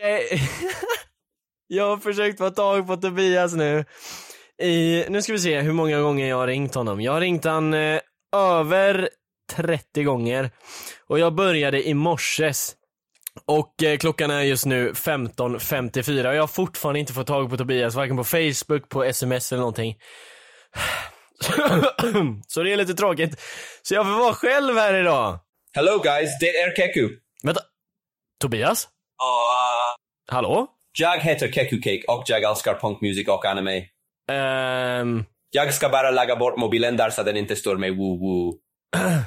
Jag, har försökt få tag på Tobias nu. I, nu ska vi se hur många gånger jag har ringt honom. Jag har ringt han eh, över 30 gånger. Och jag började i morses. Och eh, klockan är just nu 15.54 och jag har fortfarande inte fått tag på Tobias, varken på Facebook, på sms eller någonting. Så det är lite tråkigt. Så jag får vara själv här idag. Hello guys, det är Keku. Vänta. Tobias? Uh, Hallå? jag heter Keku Cake och jag älskar punkmusik och anime. Ehm, Jag ska bara lägga bort mobilen där så den inte står med woo-woo.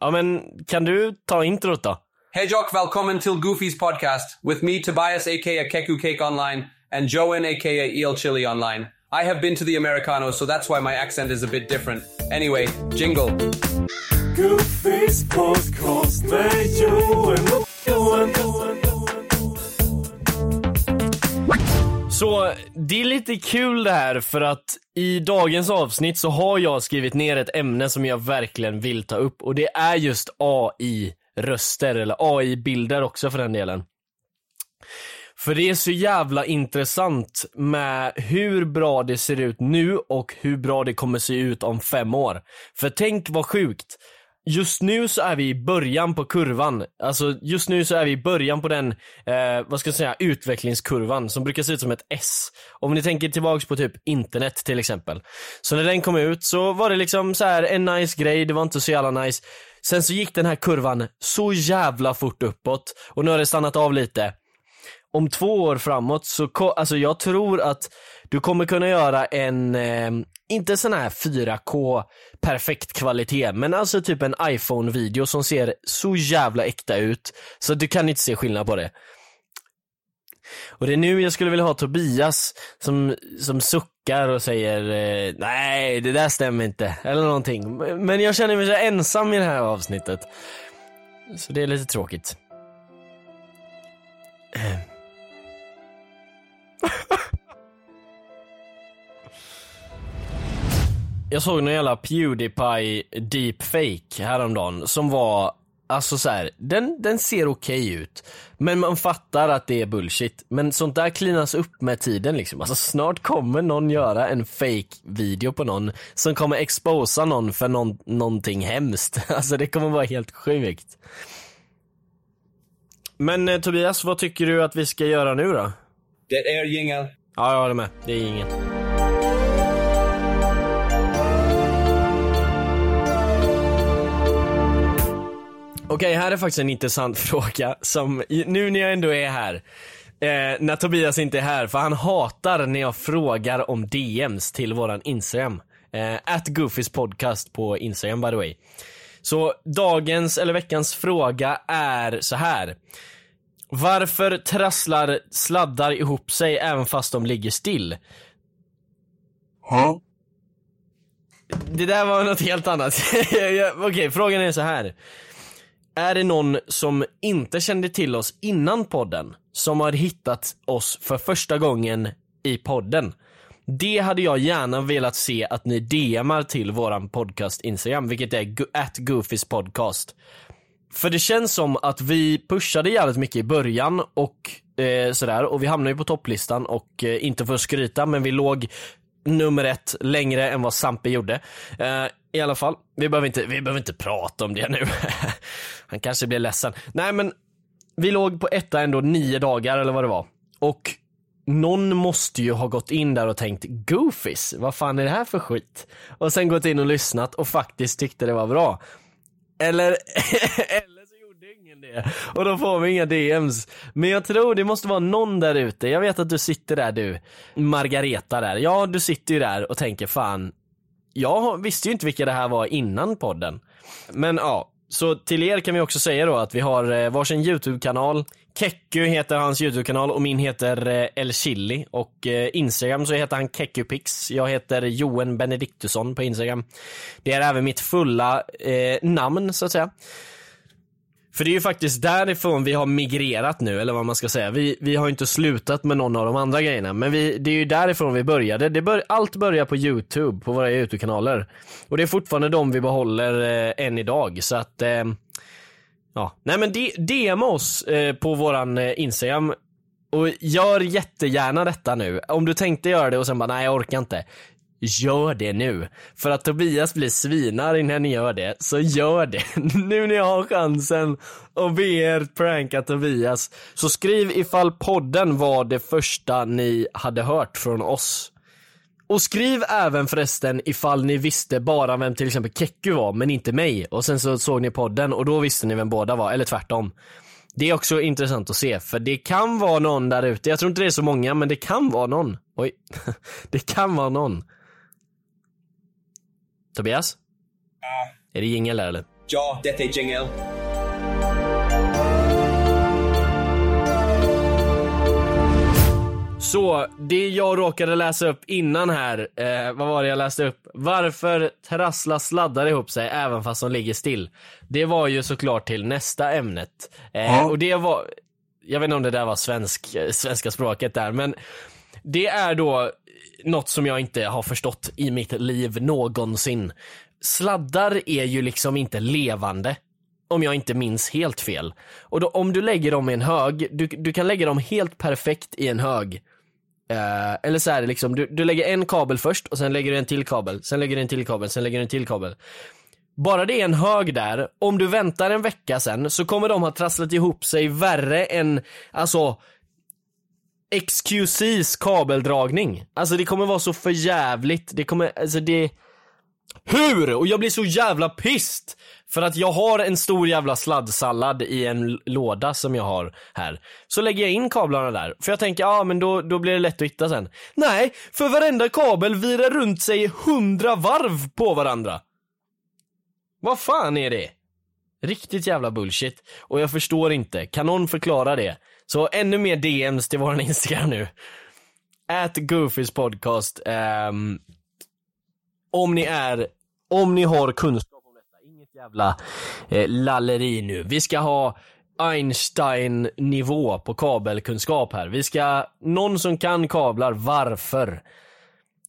ja men kan du ta introt då? Hej och välkommen till Goofys podcast with me Tobias aka Keku Cake online and Joen aka Eel Chili online. I have been to the Americano so that's why my accent is a bit different. Anyway, jingle. Goofys podcast med Johan och Johan. Så det är lite kul det här för att i dagens avsnitt så har jag skrivit ner ett ämne som jag verkligen vill ta upp och det är just AI-röster eller AI-bilder också för den delen. För det är så jävla intressant med hur bra det ser ut nu och hur bra det kommer se ut om fem år. För tänk vad sjukt. Just nu så är vi i början på kurvan. Alltså just nu så är vi i början på den, eh, vad ska jag säga, utvecklingskurvan som brukar se ut som ett S. Om ni tänker tillbaks på typ internet till exempel. Så när den kom ut så var det liksom så här en nice grej, det var inte så jävla nice. Sen så gick den här kurvan så jävla fort uppåt och nu har det stannat av lite om två år framåt så, alltså jag tror att du kommer kunna göra en, eh, inte sån här 4K perfekt kvalitet, men alltså typ en iPhone-video som ser så jävla äkta ut, så du kan inte se skillnad på det. Och det är nu jag skulle vilja ha Tobias som, som suckar och säger eh, nej det där stämmer inte, eller någonting. Men jag känner mig så ensam i det här avsnittet. Så det är lite tråkigt. Eh. Jag såg någon jävla Pewdiepie deepfake häromdagen som var, alltså så här, den, den ser okej ut. Men man fattar att det är bullshit. Men sånt där cleanas upp med tiden liksom. Alltså snart kommer någon göra en fake video på någon som kommer exposa någon för någon, någonting hemskt. Alltså det kommer vara helt sjukt. Men eh, Tobias, vad tycker du att vi ska göra nu då? Det är jingel. Ja, jag håller med. Det är inget. Okej, här är faktiskt en intressant fråga som, nu när jag ändå är här, eh, när Tobias inte är här, för han hatar när jag frågar om DMs till våran Instagram. Eh, at Goofys podcast på Instagram by the way. Så dagens, eller veckans fråga är så här. Varför trasslar sladdar ihop sig även fast de ligger still? Det där var något helt annat. Okej, frågan är så här. Är det någon som inte kände till oss innan podden, som har hittat oss för första gången i podden? Det hade jag gärna velat se att ni DMar till våran podcast Instagram, vilket är at Goofys podcast. För det känns som att vi pushade jävligt mycket i början och eh, sådär och vi hamnade ju på topplistan och eh, inte för att skryta men vi låg nummer ett längre än vad Sampe gjorde. Eh, I alla fall, vi behöver, inte, vi behöver inte prata om det nu. Han kanske blir ledsen. Nej men, vi låg på etta ändå nio dagar eller vad det var. Och någon måste ju ha gått in där och tänkt Goofies, vad fan är det här för skit? Och sen gått in och lyssnat och faktiskt tyckte det var bra. Eller, eller ingen det. Och då får vi inga DMs. Men jag tror det måste vara någon där ute. Jag vet att du sitter där du, Margareta där. Ja, du sitter ju där och tänker fan, jag visste ju inte vilka det här var innan podden. Men ja, så till er kan vi också säga då att vi har eh, varsin YouTube-kanal. Kekku heter hans YouTube-kanal och min heter eh, El Chili och eh, Instagram så heter han Kekkupix. Jag heter Joen Benediktusson på Instagram. Det är även mitt fulla eh, namn så att säga. För det är ju faktiskt därifrån vi har migrerat nu, eller vad man ska säga. Vi, vi har ju inte slutat med någon av de andra grejerna, men vi, det är ju därifrån vi började. Det bör, allt börjar på YouTube, på våra YouTube-kanaler. Och det är fortfarande de vi behåller eh, än idag, så att eh, Ja, nej men de, DMa oss eh, på våran eh, Instagram Och gör jättegärna detta nu. Om du tänkte göra det och sen bara, nej jag orkar inte. Gör det nu. För att Tobias blir svinarg när ni gör det, så gör det. nu när jag har chansen att be er pranka Tobias. Så skriv ifall podden var det första ni hade hört från oss. Och skriv även förresten ifall ni visste bara vem till exempel Kekku var, men inte mig. Och sen så såg ni podden och då visste ni vem båda var, eller tvärtom. Det är också intressant att se, för det kan vara någon där ute, jag tror inte det är så många, men det kan vara någon. Oj. det kan vara någon. Tobias? Är det jingel eller? Ja, det är jingle. Så, det jag råkade läsa upp innan här, eh, vad var det jag läste upp? Varför trasslar sladdar ihop sig även fast de ligger still? Det var ju såklart till nästa ämnet. Eh, Ja. Och det var, jag vet inte om det där var svensk, eh, svenska språket där, men det är då något som jag inte har förstått i mitt liv någonsin. Sladdar är ju liksom inte levande. Om jag inte minns helt fel. Och då, om du lägger dem i en hög, du, du kan lägga dem helt perfekt i en hög. Eh, eller så är det liksom, du, du lägger en kabel först och sen lägger du en till kabel, sen lägger du en till kabel, sen lägger du en till kabel. Bara det är en hög där, om du väntar en vecka sen så kommer de ha trasslat ihop sig värre än, alltså XQC's kabeldragning. Alltså det kommer vara så förjävligt, det kommer, alltså det hur? Och jag blir så jävla pissed! För att jag har en stor jävla sladdsallad i en låda som jag har här. Så lägger jag in kablarna där, för jag tänker ja men då, då blir det lätt att hitta sen. Nej, för varenda kabel virar runt sig hundra varv på varandra. Vad fan är det? Riktigt jävla bullshit. Och jag förstår inte, kan någon förklara det? Så ännu mer DMs till våran Instagram nu. At Goofys podcast. Um, om ni är, om ni har kunskap om detta, inget jävla eh, lalleri nu. Vi ska ha Einstein-nivå på kabelkunskap här. Vi ska, någon som kan kablar, varför?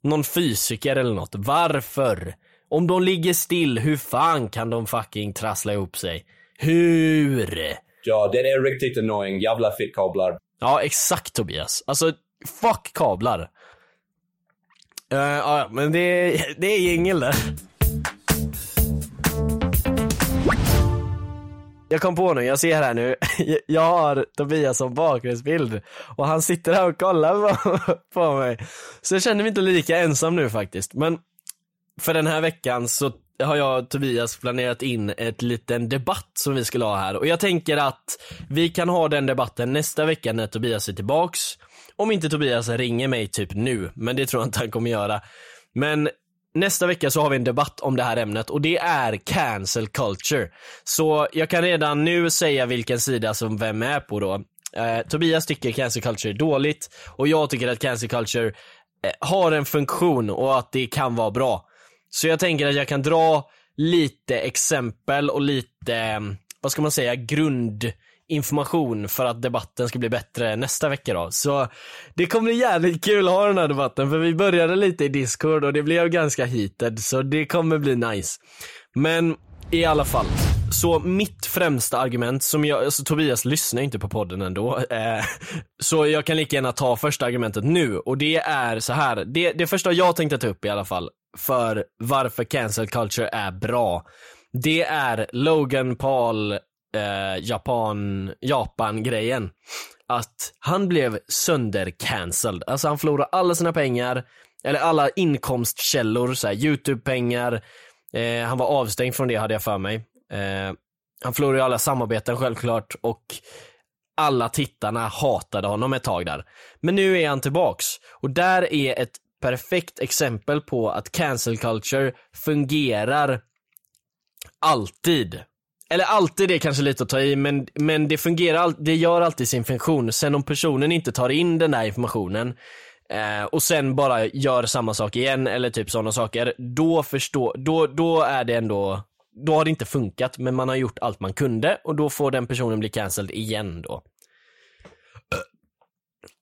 Någon fysiker eller något, varför? Om de ligger still, hur fan kan de fucking trassla ihop sig? Hur? Ja, det är riktigt annoying. Jävla fittkablar. Ja, exakt Tobias. Alltså, fuck kablar. Uh, ja, men det, det är jingel där. Jag kom på nu, jag ser här nu, jag har Tobias som bakgrundsbild och han sitter här och kollar på, på mig. Så jag känner mig inte lika ensam nu faktiskt. Men för den här veckan så har jag och Tobias planerat in ett liten debatt som vi skulle ha här och jag tänker att vi kan ha den debatten nästa vecka när Tobias är tillbaks. Om inte Tobias ringer mig typ nu, men det tror jag inte han kommer göra. Men nästa vecka så har vi en debatt om det här ämnet och det är cancel culture. Så jag kan redan nu säga vilken sida som vem är på då. Eh, Tobias tycker cancel culture är dåligt och jag tycker att cancel culture eh, har en funktion och att det kan vara bra. Så jag tänker att jag kan dra lite exempel och lite, mm, vad ska man säga, grundinformation för att debatten ska bli bättre nästa vecka då. Så det kommer bli jävligt kul att ha den här debatten för vi började lite i discord och det blev ganska heated så det kommer bli nice. Men i alla fall. Så mitt främsta argument, som jag, alltså Tobias lyssnar inte på podden ändå, eh, så jag kan lika gärna ta första argumentet nu och det är så här. Det, det första jag tänkte ta upp i alla fall, för varför cancel culture är bra, det är Logan Paul eh, Japan, Japan-grejen. Att han blev sönder-cancelled. Alltså han förlorade alla sina pengar, eller alla inkomstkällor, så här, YouTube-pengar, eh, han var avstängd från det hade jag för mig. Eh, han förlorade ju alla samarbeten självklart och alla tittarna hatade honom ett tag där. Men nu är han tillbaks och där är ett perfekt exempel på att cancel culture fungerar alltid. Eller alltid är kanske lite att ta i, men, men det fungerar, det gör alltid sin funktion. Sen om personen inte tar in den där informationen eh, och sen bara gör samma sak igen eller typ sådana saker, då förstår, då, då är det ändå, då har det inte funkat, men man har gjort allt man kunde och då får den personen bli cancelled igen då.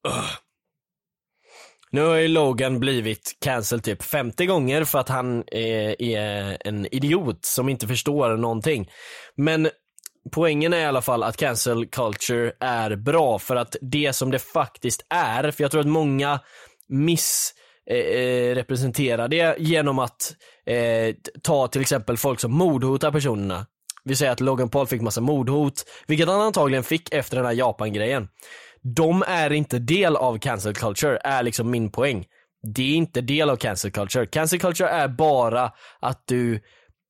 Nu har ju Logan blivit cancelled typ 50 gånger för att han är, är en idiot som inte förstår någonting. Men poängen är i alla fall att cancel culture är bra för att det som det faktiskt är, för jag tror att många miss eh, eh representera det genom att eh, ta till exempel folk som mordhotar personerna. Vi säger att Logan Paul fick massa mordhot, vilket han antagligen fick efter den här Japan-grejen. De är inte del av cancel culture, är liksom min poäng. Det är inte del av cancel culture. Cancel culture är bara att du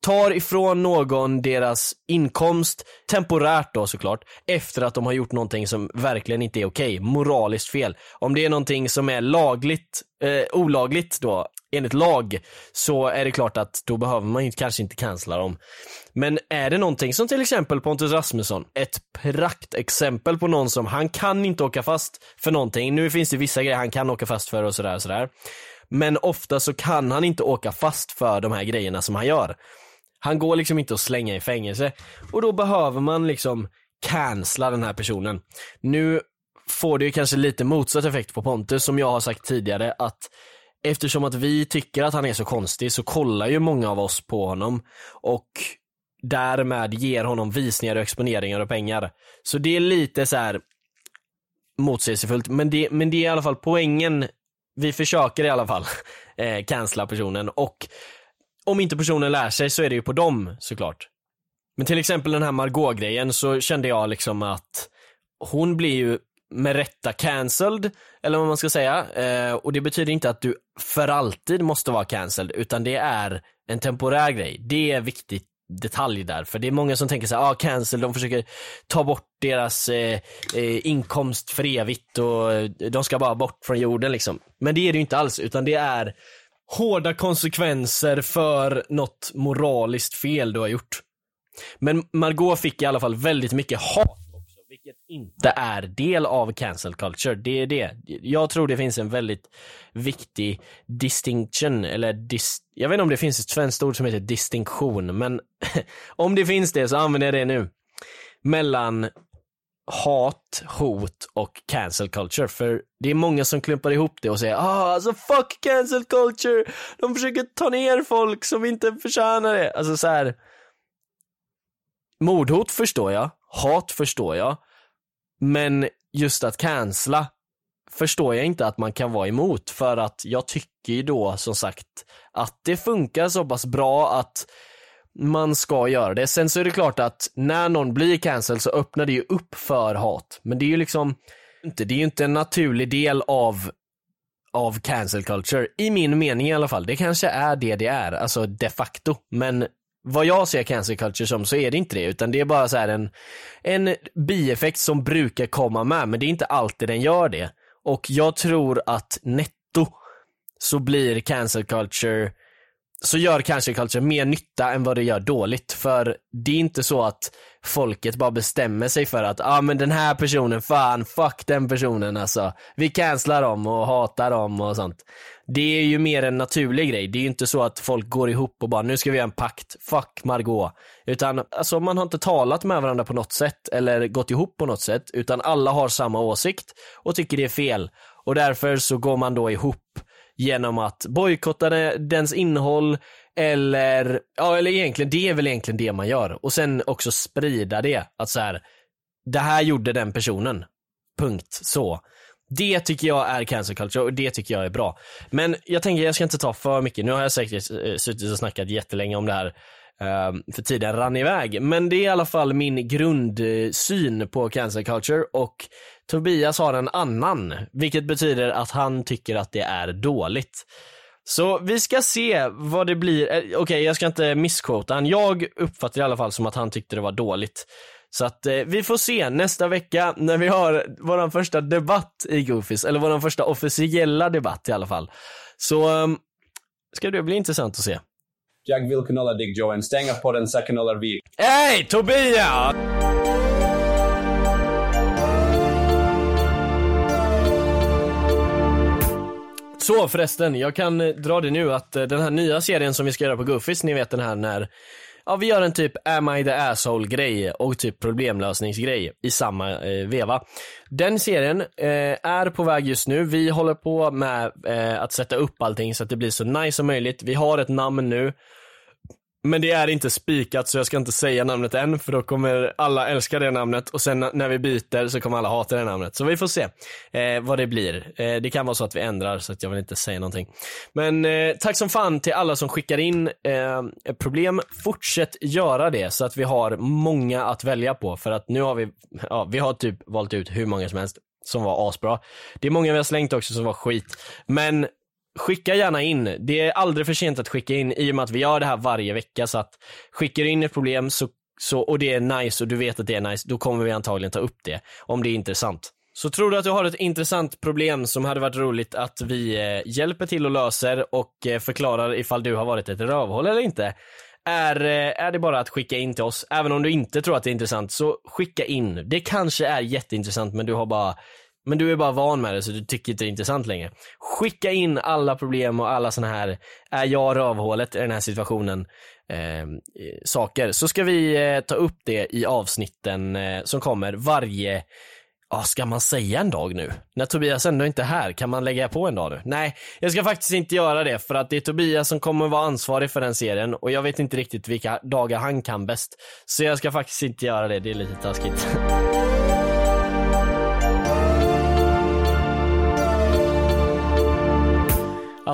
tar ifrån någon deras inkomst, temporärt då såklart, efter att de har gjort någonting som verkligen inte är okej, moraliskt fel. Om det är någonting som är lagligt, eh, olagligt då, enligt lag, så är det klart att då behöver man ju kanske inte cancella dem. Men är det någonting som till exempel Pontus Rasmusson, ett praktexempel på någon som, han kan inte åka fast för någonting. Nu finns det vissa grejer han kan åka fast för och sådär, sådär. Men ofta så kan han inte åka fast för de här grejerna som han gör. Han går liksom inte att slänga i fängelse. Och då behöver man liksom cancella den här personen. Nu får det ju kanske lite motsatt effekt på Pontus som jag har sagt tidigare att eftersom att vi tycker att han är så konstig så kollar ju många av oss på honom och därmed ger honom visningar och exponeringar och pengar. Så det är lite så här motsägelsefullt men det, men det är i alla fall poängen. Vi försöker i alla fall eh, cancella personen och om inte personen lär sig så är det ju på dem såklart. Men till exempel den här Margot-grejen så kände jag liksom att hon blir ju med rätta cancelled, eller vad man ska säga. Eh, och det betyder inte att du för alltid måste vara cancelled, utan det är en temporär grej. Det är viktigt detalj där, för det är många som tänker så här, ah, cancel, de försöker ta bort deras eh, eh inkomst för evigt och eh, de ska bara bort från jorden liksom. Men det är det ju inte alls, utan det är hårda konsekvenser för något moraliskt fel du har gjort. Men Margot fick i alla fall väldigt mycket hat inte är del av cancel culture. Det är det. Jag tror det finns en väldigt viktig distinction, eller dis jag vet inte om det finns ett svenskt ord som heter distinktion, men om det finns det så använder jag det nu. Mellan hat, hot och cancel culture. För det är många som klumpar ihop det och säger ah, alltså fuck cancel culture. De försöker ta ner folk som inte förtjänar det. Alltså så här. Mordhot förstår jag, hat förstår jag. Men just att cancella förstår jag inte att man kan vara emot för att jag tycker ju då som sagt att det funkar så pass bra att man ska göra det. Sen så är det klart att när någon blir cancelled så öppnar det ju upp för hat. Men det är ju liksom inte, det är ju inte en naturlig del av av cancel culture, i min mening i alla fall. Det kanske är det det är, alltså de facto. Men vad jag ser cancel culture som så är det inte det, utan det är bara så en, en bieffekt som brukar komma med, men det är inte alltid den gör det. Och jag tror att netto så blir cancel culture så gör cancel culture mer nytta än vad det gör dåligt. För det är inte så att folket bara bestämmer sig för att, ja ah, men den här personen, fan, fuck den personen alltså. Vi cancelar dem och hatar dem och sånt. Det är ju mer en naturlig grej. Det är ju inte så att folk går ihop och bara, nu ska vi göra en pakt, fuck Margot. Utan alltså man har inte talat med varandra på något sätt eller gått ihop på något sätt, utan alla har samma åsikt och tycker det är fel. Och därför så går man då ihop genom att bojkotta dens innehåll eller, ja eller egentligen, det är väl egentligen det man gör. Och sen också sprida det, att så här, det här gjorde den personen. Punkt. Så. Det tycker jag är cancel culture och det tycker jag är bra. Men jag tänker jag ska inte ta för mycket, nu har jag säkert eh, suttit och snackat jättelänge om det här ehm, för tiden rann iväg. Men det är i alla fall min grundsyn på cancel culture och Tobias har en annan, vilket betyder att han tycker att det är dåligt. Så vi ska se vad det blir. Eh, okej, okay, jag ska inte missquota han. Jag uppfattar i alla fall som att han tyckte det var dåligt. Så att eh, vi får se nästa vecka när vi har vår första debatt i Goofies, eller vår första officiella debatt i alla fall. Så um, ska det bli intressant att se. Jag vill knulla dig Johan. Stänga på den så knullar vi. Hej Tobias! Så förresten, jag kan eh, dra det nu att eh, den här nya serien som vi ska göra på Goofies, ni vet den här när Ja, vi gör en typ Am I the asshole grej och typ problemlösningsgrej i samma eh, veva. Den serien eh, är på väg just nu. Vi håller på med eh, att sätta upp allting så att det blir så nice som möjligt. Vi har ett namn nu men det är inte spikat så jag ska inte säga namnet än för då kommer alla älska det namnet och sen när vi byter så kommer alla hata det namnet. Så vi får se eh, vad det blir. Eh, det kan vara så att vi ändrar så att jag vill inte säga någonting. Men eh, tack som fan till alla som skickar in eh, problem. Fortsätt göra det så att vi har många att välja på för att nu har vi, ja vi har typ valt ut hur många som helst som var asbra. Det är många vi har slängt också som var skit. Men skicka gärna in. Det är aldrig för sent att skicka in i och med att vi gör det här varje vecka så att skickar du in ett problem så, så, och det är nice och du vet att det är nice, då kommer vi antagligen ta upp det. Om det är intressant. Så tror du att du har ett intressant problem som hade varit roligt att vi eh, hjälper till och löser och eh, förklarar ifall du har varit ett rövhål eller inte. Är, eh, är det bara att skicka in till oss. Även om du inte tror att det är intressant, så skicka in. Det kanske är jätteintressant men du har bara men du är bara van med det så du tycker inte det är intressant längre. Skicka in alla problem och alla såna här, är jag rövhålet i den här situationen, ehm, eh, saker. Så ska vi eh, ta upp det i avsnitten eh, som kommer varje, ja ska man säga en dag nu? När Tobias ändå inte är här, kan man lägga på en dag nu? Nej, jag ska faktiskt inte göra det för att det är Tobias som kommer vara ansvarig för den serien och jag vet inte riktigt vilka dagar han kan bäst. Så jag ska faktiskt inte göra det, det är lite taskigt.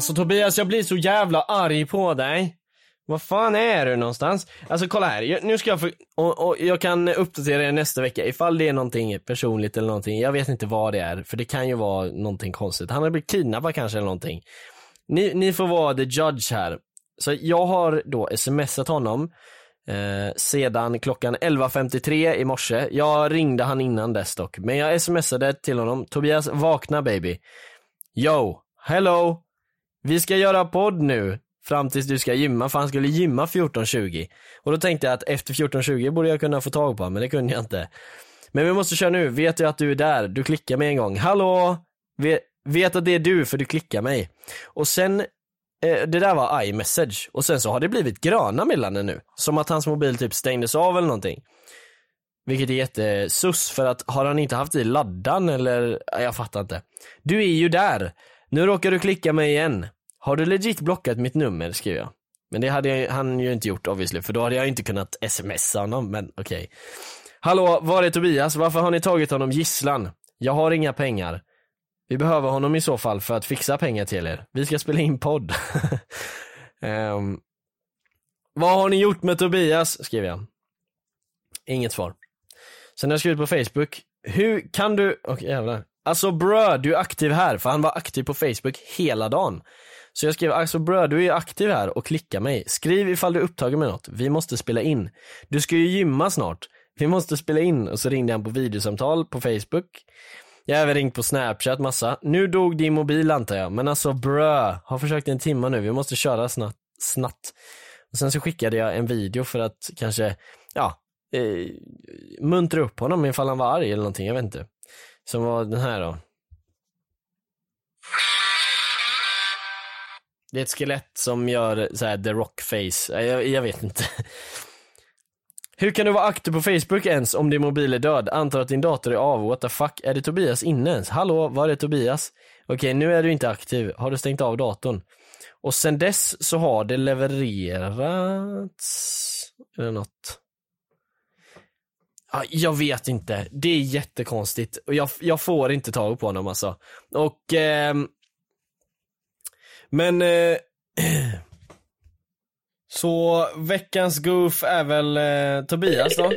Alltså Tobias, jag blir så jävla arg på dig. Vad fan är du någonstans? Alltså kolla här, jag, nu ska jag för, och, och jag kan uppdatera er nästa vecka ifall det är någonting personligt eller någonting. Jag vet inte vad det är, för det kan ju vara någonting konstigt. Han har blivit kidnappad kanske eller någonting. Ni, ni får vara the judge här. Så jag har då smsat honom eh, sedan klockan 11.53 i morse. Jag ringde han innan dess dock, men jag smsade till honom. Tobias, vakna baby. Yo, hello. Vi ska göra podd nu fram tills du ska gymma, för han skulle gymma 14.20. Och då tänkte jag att efter 14.20 borde jag kunna få tag på honom, men det kunde jag inte. Men vi måste köra nu, vet du att du är där? Du klickar mig en gång. Hallå? Vet, vet att det är du för du klickar mig. Och sen, eh, det där var iMessage. Och sen så har det blivit gröna meddelanden nu. Som att hans mobil typ stängdes av eller någonting. Vilket är jättesus för att har han inte haft i laddan eller, jag fattar inte. Du är ju där. Nu råkar du klicka mig igen. Har du legit blockat mitt nummer? skriver jag. Men det hade jag, han ju inte gjort obviously, för då hade jag inte kunnat smsa honom, men okej. Okay. Hallå, var är Tobias? Varför har ni tagit honom gisslan? Jag har inga pengar. Vi behöver honom i så fall för att fixa pengar till er. Vi ska spela in podd. um, vad har ni gjort med Tobias? skriver jag. Inget svar. Sen har jag skrivit på Facebook. Hur kan du, och okay, jävlar. Alltså brö, du är aktiv här, för han var aktiv på Facebook hela dagen. Så jag skrev, alltså brö, du är aktiv här och klicka mig. Skriv ifall du är upptagen med något, vi måste spela in. Du ska ju gymma snart, vi måste spela in. Och så ringde han på videosamtal på Facebook. Jag har även ringt på snapchat massa. Nu dog din mobil antar jag, men alltså brö, har försökt en timme nu, vi måste köra snabbt. snatt. Och sen så skickade jag en video för att kanske, ja, eh, muntra upp honom ifall han var arg eller någonting, jag vet inte. Som var den här då. Det är ett skelett som gör så här the rock face. Jag, jag vet inte. Hur kan du vara aktiv på Facebook ens om din mobil är död? Antar att din dator är av. What the fuck? Är det Tobias inne ens? Hallå, var är Tobias? Okej, nu är du inte aktiv. Har du stängt av datorn? Och sen dess så har det levererats eller något. Jag vet inte. Det är jättekonstigt. Och jag, jag får inte tag på honom alltså. Och... Eh, men... Eh, så veckans goof är väl eh, Tobias då?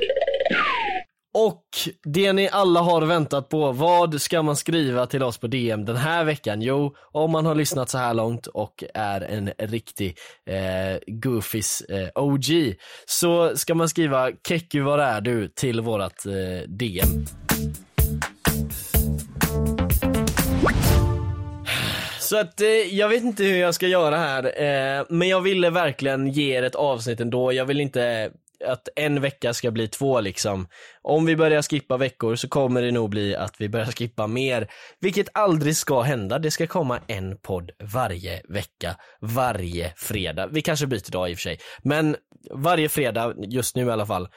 Och det ni alla har väntat på, vad ska man skriva till oss på DM den här veckan? Jo, om man har lyssnat så här långt och är en riktig eh, Goofys eh, OG så ska man skriva Kekku var är du till vårat eh, DM. Så att eh, jag vet inte hur jag ska göra här, eh, men jag ville verkligen ge er ett avsnitt ändå. Jag vill inte att en vecka ska bli två liksom. Om vi börjar skippa veckor så kommer det nog bli att vi börjar skippa mer, vilket aldrig ska hända. Det ska komma en podd varje vecka, varje fredag. Vi kanske byter dag i och för sig, men varje fredag just nu i alla fall.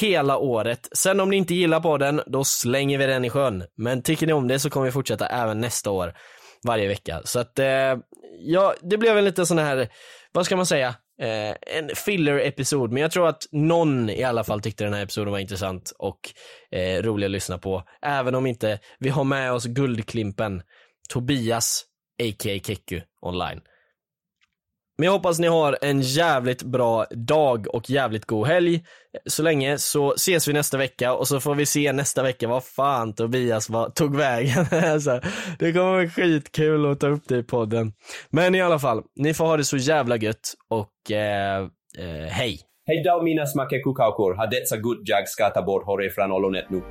Hela året. Sen om ni inte gillar podden, då slänger vi den i sjön. Men tycker ni om det så kommer vi fortsätta även nästa år. Varje vecka. Så att, eh, ja, det blev en liten sån här, vad ska man säga? Eh, en filler-episod, men jag tror att någon i alla fall tyckte den här episoden var intressant och eh, rolig att lyssna på. Även om inte vi har med oss guldklimpen Tobias, a.k.a. Kekku, online. Men jag hoppas ni har en jävligt bra dag och jävligt god helg. Så länge så ses vi nästa vecka och så får vi se nästa vecka vad fan Tobias var, tog vägen. alltså, det kommer bli skitkul att ta upp det i podden. Men i alla fall, ni får ha det så jävla gött och eh, eh, hej. Hej daw minas makekukaukur, hadetsa gut jag skatta bort hore från olonet nu.